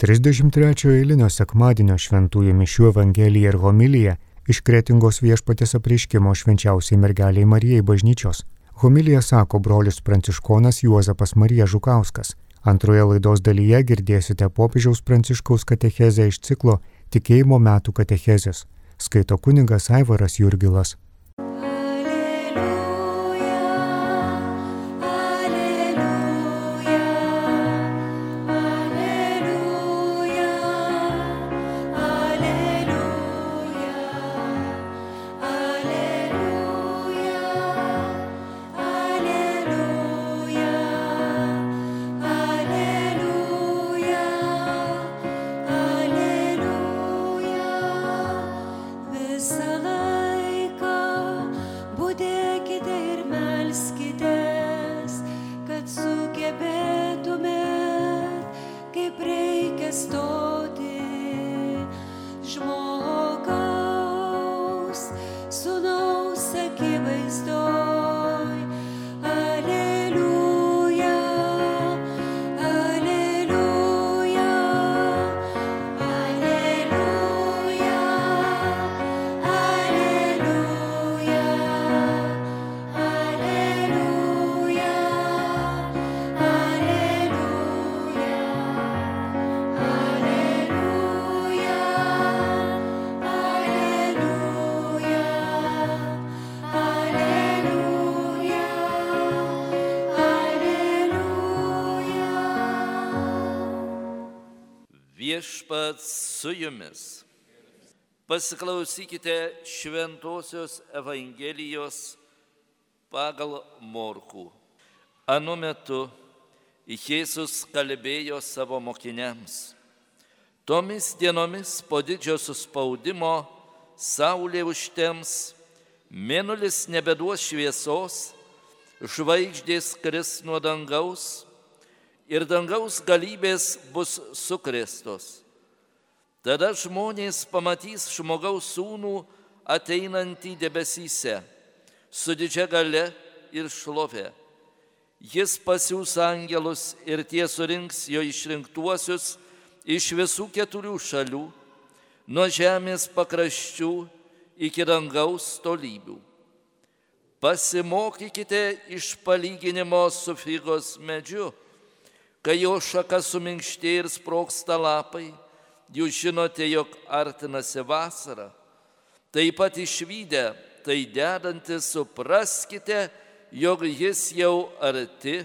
33 eilinio sekmadienio šventųjų mišių Evangelija ir homilija iš kretingos viešpatės apreiškimo švenčiausiai mergeliai Marijai bažnyčios. Homilija sako brolius pranciškonas Juozapas Marija Žukauskas. Antroje laidos dalyje girdėsite popiežiaus pranciškaus katechezę iš ciklo Tikėjimo metų katechezės. Skaito kuningas Aivaras Jurgilas. Su jumis. Pasiklausykite Šventojios Evangelijos pagal Morkų. Anu metu Jėzus kalbėjo savo mokiniams. Tomis dienomis po didžio suspaudimo saulė užtems, mėnulis nebeduos šviesos, žvaigždės kris nuo dangaus ir dangaus galybės bus sukrestos. Tada žmonės pamatys žmogaus sūnų ateinantį debesyse su didžia gale ir šlove. Jis pasiūs angelus ir tie surinks jo išrinktuosius iš visų keturių šalių, nuo žemės pakraščių iki dangaus tolybių. Pasimokykite iš palyginimo su figos medžiu Kai jo šaka suminkštė ir sproksta lapai, jūs žinote, jog artinasi vasara. Taip pat išvykę, tai dedantis supraskite, jog jis jau arti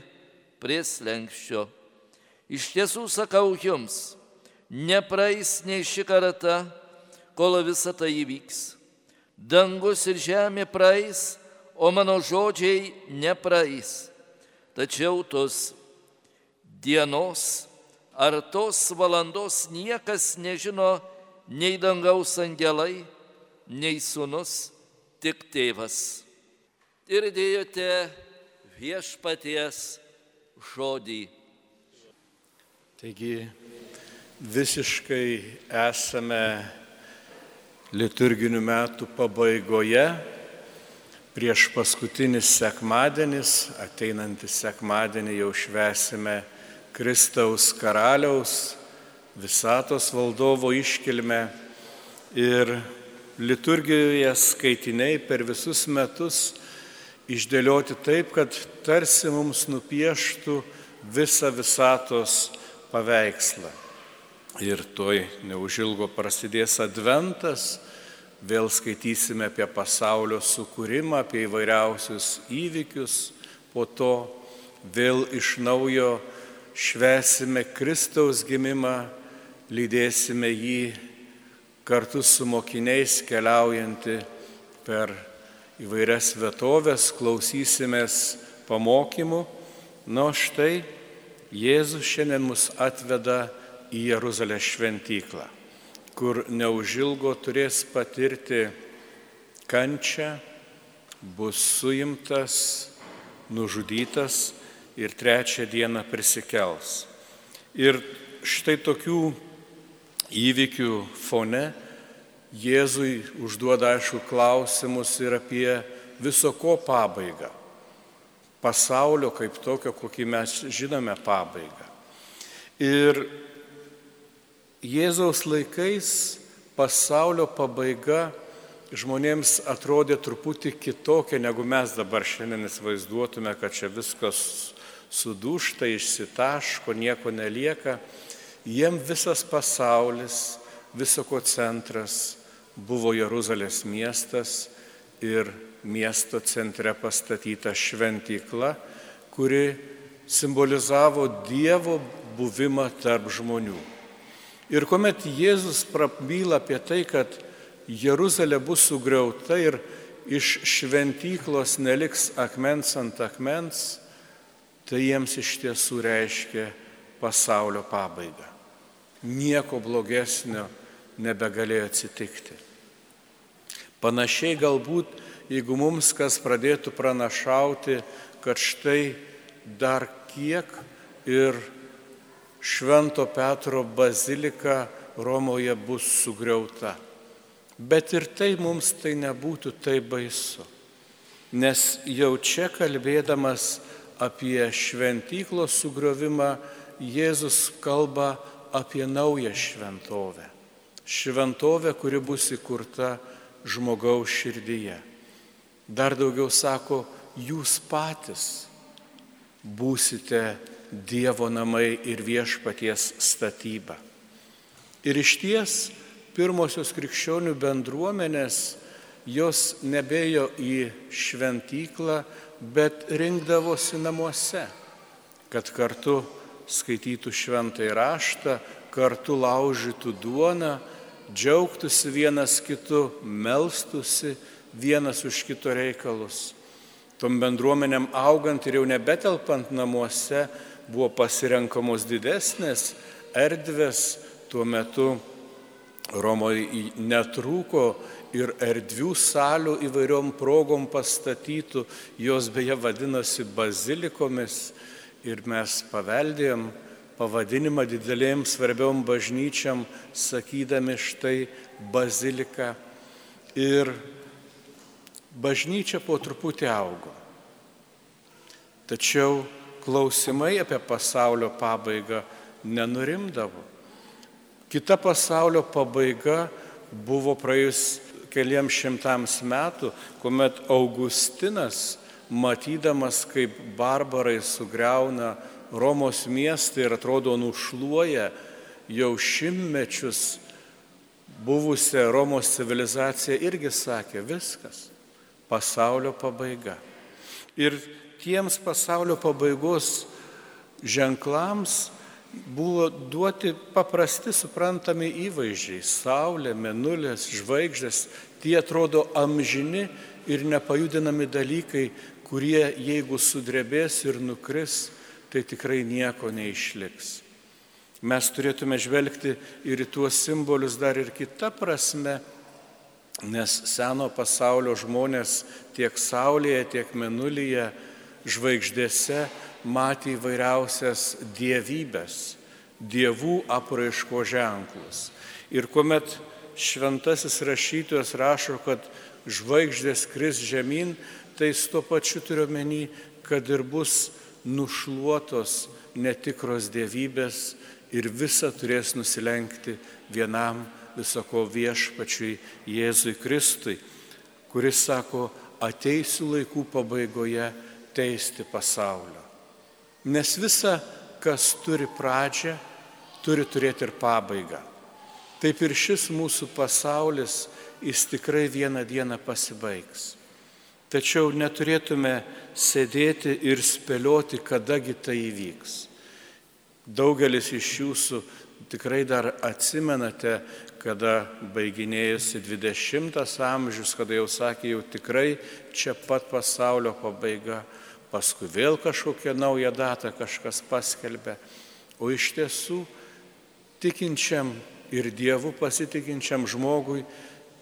prie slengščio. Iš tiesų sakau jums, nepraeis nei ši karta, kol visa tai įvyks. Dangus ir žemė praeis, o mano žodžiai nepraeis. Tačiau tos dienos ar tos valandos niekas nežino, nei dangaus angelai, nei sunus, tik tėvas. Ir dėjote viešpaties žodį. Taigi visiškai esame liturginių metų pabaigoje, prieš paskutinis sekmadienis, ateinantį sekmadienį jau švesime Kristaus karaliaus, visatos valdovo iškilmę ir liturgijoje skaitiniai per visus metus išdėlioti taip, kad tarsi mums nupieštų visą visatos paveikslą. Ir toj neužilgo prasidės adventas, vėl skaitysime apie pasaulio sukūrimą, apie įvairiausius įvykius, po to vėl iš naujo švesime Kristaus gimimą, lydėsime jį kartu su mokiniais keliaujantį per įvairias vietovės, klausysimės pamokymų. Na štai Jėzus šiandien mus atveda į Jeruzalės šventyklą, kur neužilgo turės patirti kančią, bus suimtas, nužudytas ir trečią dieną prisikels. Ir štai tokių įvykių fone Jėzui užduoda aišku klausimus ir apie viso ko pabaigą. Pasaulio kaip tokio, kokį mes žinome pabaigą. Ir Jėzaus laikais pasaulio pabaiga žmonėms atrodė truputį kitokia, negu mes dabar šiandien įsivaizduotume, kad čia viskas sudūšta, išsitaško, nieko nelieka. Jiem visas pasaulis, visoko centras buvo Jeruzalės miestas ir miesto centre pastatyta šventykla, kuri simbolizavo Dievo buvimą tarp žmonių. Ir kuomet Jėzus prabyla apie tai, kad Jeruzalė bus sugriauta ir iš šventyklos neliks akmens ant akmens, tai jiems iš tiesų reiškia pasaulio pabaigą. Nieko blogesnio nebegalėjo atsitikti. Panašiai galbūt, jeigu mums kas pradėtų pranašauti, kad štai dar kiek ir Švento Petro bazilika Romoje bus sugriauta. Bet ir tai mums tai nebūtų taip baisu. Nes jau čia kalbėdamas apie šventyklos sugriovimą, Jėzus kalba apie naują šventovę. Šventovė, kuri bus įkurta žmogaus širdyje. Dar daugiau sako, jūs patys būsite Dievo namai ir viešpaties statyba. Ir iš ties pirmosios krikščionių bendruomenės jos nebėjo į šventyklą, bet rinkdavosi namuose, kad kartu skaitytų šventąjį raštą, kartu laužytų duoną, džiaugtųsi vienas kitu, melstusi vienas už kito reikalus. Tom bendruomenėm augant ir jau nebetelpant namuose buvo pasirenkamos didesnės erdvės, tuo metu Romoje netrūko ir erdvių salių įvairiom progom pastatytų, jos beje vadinosi bazilikomis ir mes paveldėjom pavadinimą didelėm svarbiom bažnyčiam, sakydami štai bazilika. Ir bažnyčia po truputį augo. Tačiau klausimai apie pasaulio pabaigą nenurimdavo. Kita pasaulio pabaiga buvo praėjus keliams šimtams metų, kuomet Augustinas, matydamas, kaip barbarai sugriauna Romos miestą ir atrodo nušluoja jau šimtmečius buvusią Romos civilizaciją, irgi sakė, viskas pasaulio pabaiga. Ir tiems pasaulio pabaigos ženklams buvo duoti paprasti suprantami įvaizdžiai - saulė, menulės, žvaigždės. Tie atrodo amžini ir nepajudinami dalykai, kurie jeigu sudrebės ir nukris, tai tikrai nieko neišliks. Mes turėtume žvelgti ir į tuos simbolius dar ir kitą prasme nes seno pasaulio žmonės tiek Saulėje, tiek Menulyje, žvaigždėse matė įvairiausias dievybės, dievų apraiško ženklus. Ir kuomet šventasis rašytojas rašo, kad žvaigždės kris žemyn, tai su to pačiu turiu menį, kad ir bus nušluotos netikros dievybės ir visa turės nusilenkti vienam visako viešpačiui Jėzui Kristui, kuris sako, ateisiu laikų pabaigoje teisti pasaulio. Nes visa, kas turi pradžią, turi turėti ir pabaigą. Taip ir šis mūsų pasaulis, jis tikrai vieną dieną pasibaigs. Tačiau neturėtume sėdėti ir spėlioti, kadagi tai įvyks. Daugelis iš jūsų tikrai dar atsimenate, kada baiginėjusi 20 amžius, kada jau sakė, jau tikrai čia pat pasaulio pabaiga, paskui vėl kažkokią naują datą kažkas paskelbė. O iš tiesų tikinčiam ir Dievu pasitikinčiam žmogui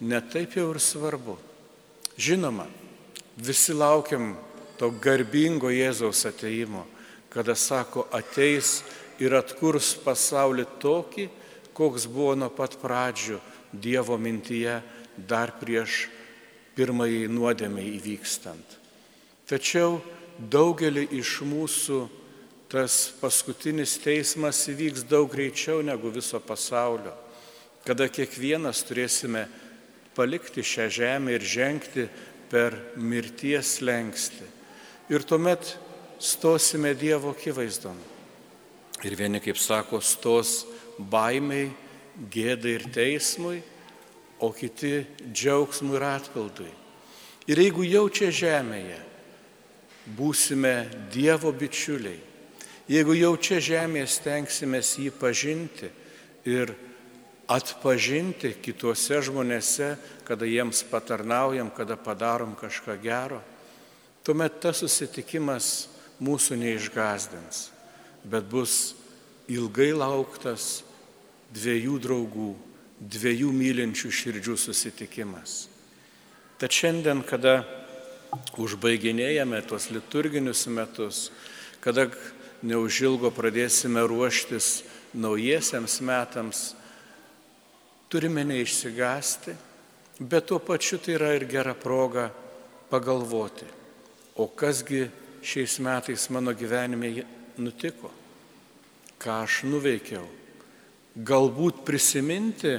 netaip jau ir svarbu. Žinoma, visi laukiam to garbingo Jėzaus ateimo, kada sako, ateis ir atkurs pasaulį tokį, koks buvo nuo pat pradžių Dievo mintyje dar prieš pirmąjį nuodėmę įvykstant. Tačiau daugelį iš mūsų tas paskutinis teismas įvyks daug greičiau negu viso pasaulio, kada kiekvienas turėsime palikti šią žemę ir žengti per mirties lengsti. Ir tuomet stosime Dievo akivaizdon. Ir vieni, kaip sako, stos baimiai, gėdai ir teismui, o kiti džiaugsmui ir atpildui. Ir jeigu jau čia žemėje būsime Dievo bičiuliai, jeigu jau čia žemėje stengsime jį pažinti ir atpažinti kituose žmonėse, kada jiems patarnaujam, kada padarom kažką gero, tuomet tas susitikimas mūsų neišgazdins, bet bus ilgai lauktas dviejų draugų, dviejų mylinčių širdžių susitikimas. Tad šiandien, kada užbaiginėjame tuos liturginius metus, kada neužilgo pradėsime ruoštis naujiesiams metams, turime neišsigasti, bet tuo pačiu tai yra ir gera proga pagalvoti, o kasgi šiais metais mano gyvenime nutiko, ką aš nuveikiau. Galbūt prisiminti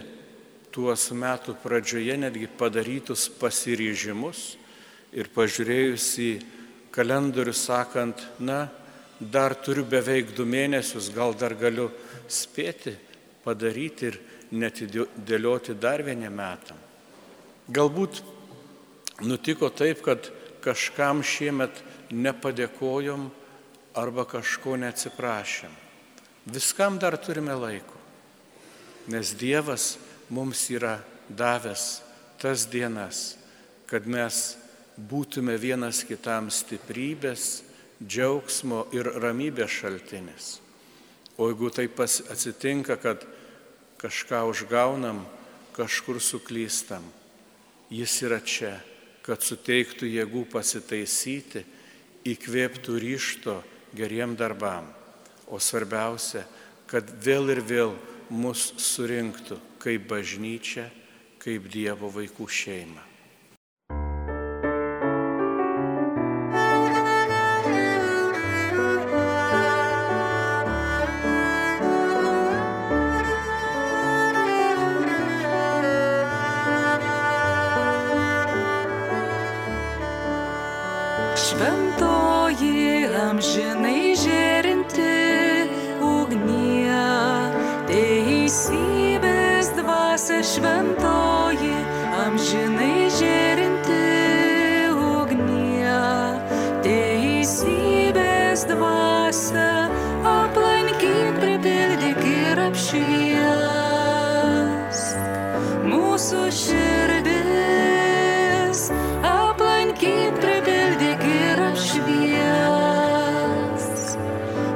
tuos metų pradžioje netgi padarytus pasiryžimus ir pažiūrėjus į kalendorių sakant, na, dar turiu beveik du mėnesius, gal dar galiu spėti padaryti ir netidėlioti dar vieniem metam. Galbūt nutiko taip, kad kažkam šiemet nepadėkojom arba kažko neatsiprašėm. Viskam dar turime laiko, nes Dievas mums yra davęs tas dienas, kad mes būtume vienas kitam stiprybės, džiaugsmo ir ramybės šaltinis. O jeigu taip atsitinka, kad kažką užgaunam, kažkur suklystam. Jis yra čia, kad suteiktų jėgų pasitaisyti, įkvėptų ryšto geriem darbam. O svarbiausia, kad vėl ir vėl mus surinktų kaip bažnyčia, kaip Dievo vaikų šeima. Amžinai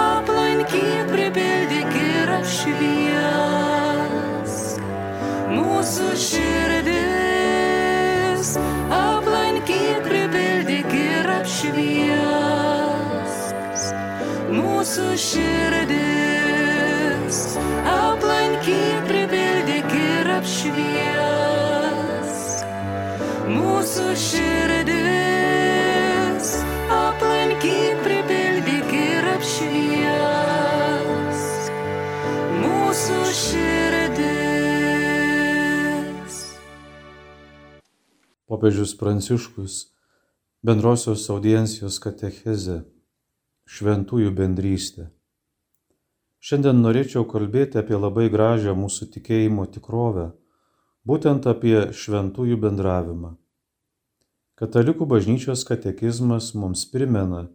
aplankyk, pripildyk ir apšvies mūsų širdis, aplankyk, pripildyk ir apšvies mūsų širdis, aplankyk, mūsų širdis, aplankyk, pripildyk ir apšvies mūsų širdis. Popiežius Pranciškus bendrosios audiencijos katecheze Šventųjų bendrystė. Šiandien norėčiau kalbėti apie labai gražią mūsų tikėjimo tikrovę, būtent apie šventųjų bendravimą. Katalikų bažnyčios katekizmas mums primena,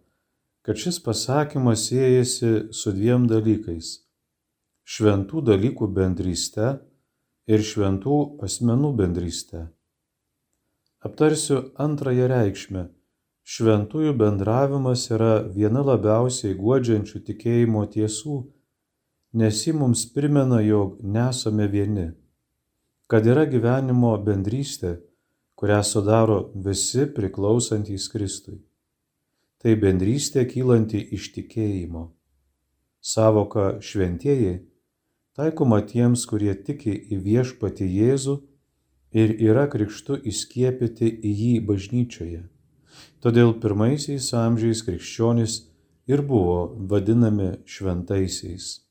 kad šis pasakymas siejasi su dviem dalykais - šventų dalykų bendryste ir šventų asmenų bendryste. Aptarsiu antrąją reikšmę. Šventųjų bendravimas yra viena labiausiai guodžiančių tikėjimo tiesų, nes ji mums primena, jog nesame vieni, kad yra gyvenimo bendrystė, kurią sudaro visi priklausantys Kristui. Tai bendrystė kylanti iš tikėjimo. Savoka šventieji taikoma tiems, kurie tiki į viešpati Jėzų ir yra krikštu įskiepyti į jį bažnyčioje. Todėl pirmaisiais amžiais krikščionys ir buvo vadinami šventaisiais.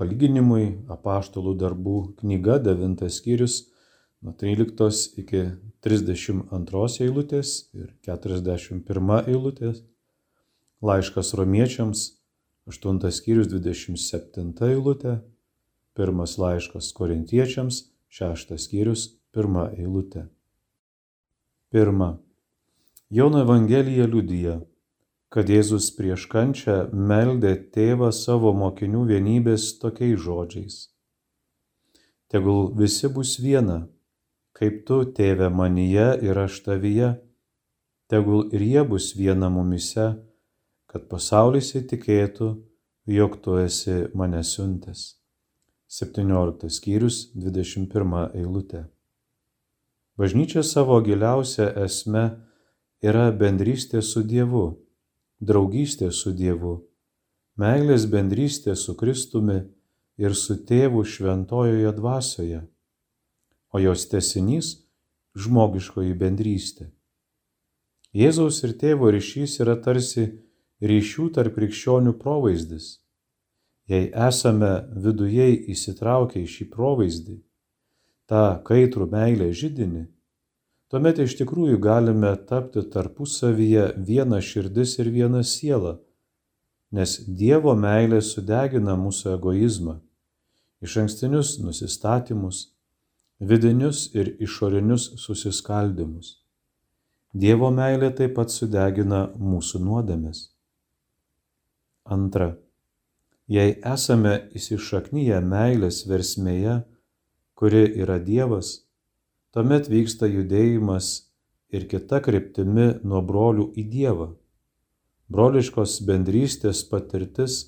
Palyginimui apaštalų darbų knyga 9 skyrius nuo 13 iki 32 eilutės ir 41 eilutės, laiškas romiečiams 8 skyrius 27 eilutė, pirmas laiškas korintiečiams 6 skyrius pirma eilutė. Pirma. Jono Evangelija liudyja, kad Jėzus prieš kančią meldė tėvą savo mokinių vienybės tokiais žodžiais. Tegul visi bus viena, kaip tu, tėve, manyje ir aš tavyje, tegul ir jie bus viena mumise, kad pasaulis įtikėtų, jog tu esi mane siuntęs. 17 skyrius 21 eilutė. Bažnyčia savo giliausia esme yra bendrystė su Dievu, draugystė su Dievu, meilės bendrystė su Kristumi ir su Tėvu šventojoje dvasioje, o jos tesinys - žmogiškoji bendrystė. Jėzaus ir tėvo ryšys yra tarsi ryšių tarp krikščionių provaizdis. Jei esame viduje įsitraukę į šį provaizdį, tą kaitrų meilę žydinį, tuomet iš tikrųjų galime tapti tarpusavyje viena širdis ir viena siela, nes Dievo meilė sudegina mūsų egoizmą, iš ankstinius nusistatymus, vidinius ir išorinius susiskaldimus. Dievo meilė taip pat sudegina mūsų nuodėmes. Antra. Jei esame įsišaknyje meilės versmėje, kuri yra Dievas, tuomet vyksta judėjimas ir kita kryptimi nuo brolių į Dievą. Broliškos bendrystės patirtis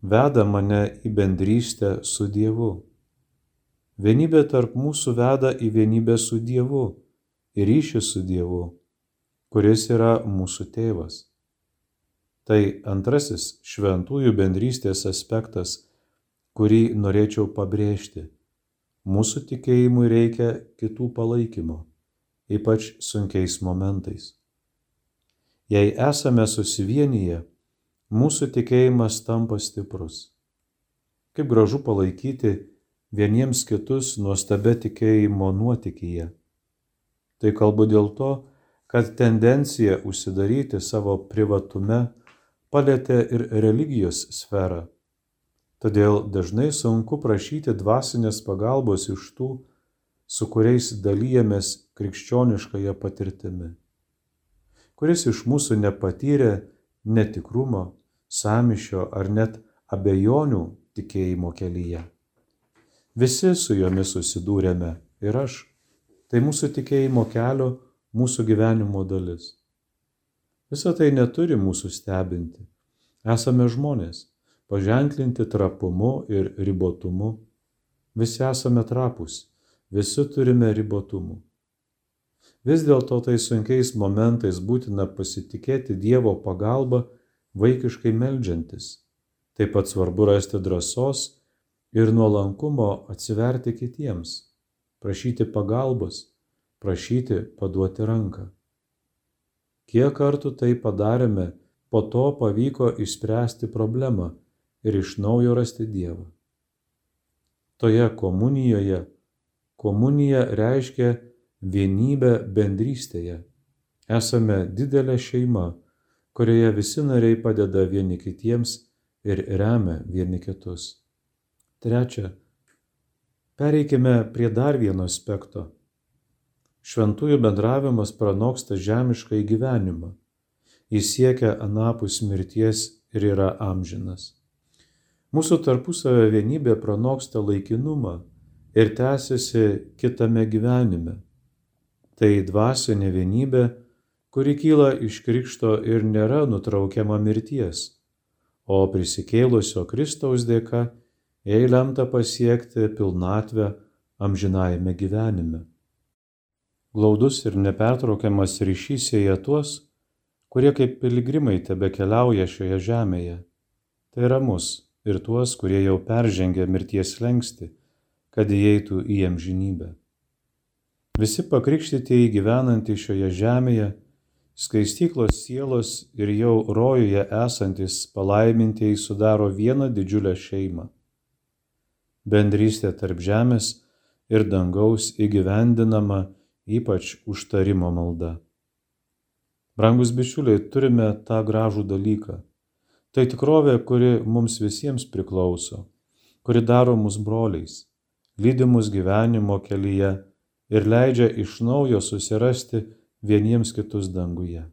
veda mane į bendrystę su Dievu. Vienybė tarp mūsų veda į vienybę su Dievu ir ryšį su Dievu, kuris yra mūsų tėvas. Tai antrasis šventųjų bendrystės aspektas, kurį norėčiau pabrėžti. Mūsų tikėjimui reikia kitų palaikymo, ypač sunkiais momentais. Jei esame susivienyje, mūsų tikėjimas tampa stiprus. Kaip gražu palaikyti vieniems kitus nuostabę tikėjimo nuotikyje. Tai kalbu dėl to, kad tendencija užsidaryti savo privatume palėtė ir religijos sferą Todėl dažnai sunku prašyti dvasinės pagalbos iš tų, su kuriais dalyjamės krikščioniškąją patirtimi. Kuris iš mūsų nepatyrė netikrumo, samišio ar net abejonių tikėjimo kelyje. Visi su jomis susidūrėme ir aš. Tai mūsų tikėjimo kelio, mūsų gyvenimo dalis. Visą tai neturi mūsų stebinti. Esame žmonės paženklinti trapumu ir ribotumu. Visi esame trapus, visi turime ribotumų. Vis dėlto tai sunkiais momentais būtina pasitikėti Dievo pagalba vaikiškai melžiantis. Taip pat svarbu rasti drąsos ir nuolankumo atsiverti kitiems, prašyti pagalbos, prašyti paduoti ranką. Kiek kartų tai padarėme, po to pavyko išspręsti problemą ir iš naujo rasti Dievą. Toje komunijoje komunija reiškia vienybę bendrystėje. Esame didelė šeima, kurioje visi nariai padeda vieni kitiems ir remia vieni kitus. Trečia, pereikime prie dar vieno aspekto. Šventųjų bendravimas pranoksta žemišką į gyvenimą. Jis siekia anapus mirties ir yra amžinas. Mūsų tarpusavio vienybė pranoksta laikinumą ir tęsiasi kitame gyvenime. Tai dvasinė vienybė, kuri kyla iš krikšto ir nėra nutraukiama mirties, o prisikėlusio Kristaus dėka jai lemta pasiekti pilnatvę amžinajame gyvenime. Glaudus ir nepertraukiamas ryšys sieja tuos, kurie kaip piligrimai tebe keliauja šioje žemėje. Tai yra mus ir tuos, kurie jau peržengė mirties lengsti, kad įeitų į amžinybę. Visi pakrikštytieji gyvenantys šioje žemėje, skaistyklos sielos ir jau rojuje esantis palaimintieji sudaro vieną didžiulę šeimą. Bendrystė tarp žemės ir dangaus įgyvendinama ypač užtarimo malda. Brangus bičiuliai, turime tą gražų dalyką. Tai tikrovė, kuri mums visiems priklauso, kuri daro mus broliais, lydi mus gyvenimo kelyje ir leidžia iš naujo susirasti vieniems kitus danguje.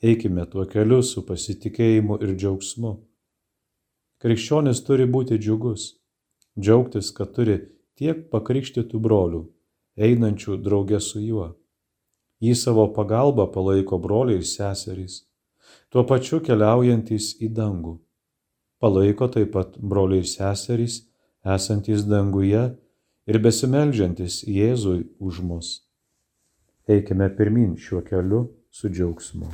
Eikime tuo keliu su pasitikėjimu ir džiaugsmu. Krikščionis turi būti džiugus, džiaugtis, kad turi tiek pakrikštytų brolių, einančių draugė su juo Jį savo pagalba palaiko broliai ir seserys, tuo pačiu keliaujantys į dangų. Palaiko taip pat broliai ir seserys, esantys danguje ir besimeldžiantis Jėzui už mus. Eikime pirmin šiuo keliu su džiaugsmu.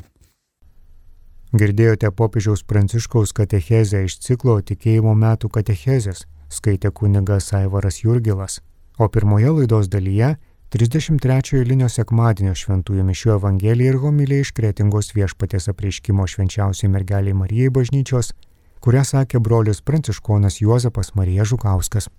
Girdėjote popiežiaus pranciškaus katechezę iš ciklo tikėjimo metų katechezės, skaitė kunigas Aivaras Jurgilas, o pirmoje laidos dalyje 33 eilinio sekmadienio šventųjų mišių Evangelija ir homilija iš Kretingos viešpatės apreiškimo švenčiausiai mergeliai Marijai bažnyčios, kurią sakė brolius pranciškonas Juozapas Marija Žukauskas.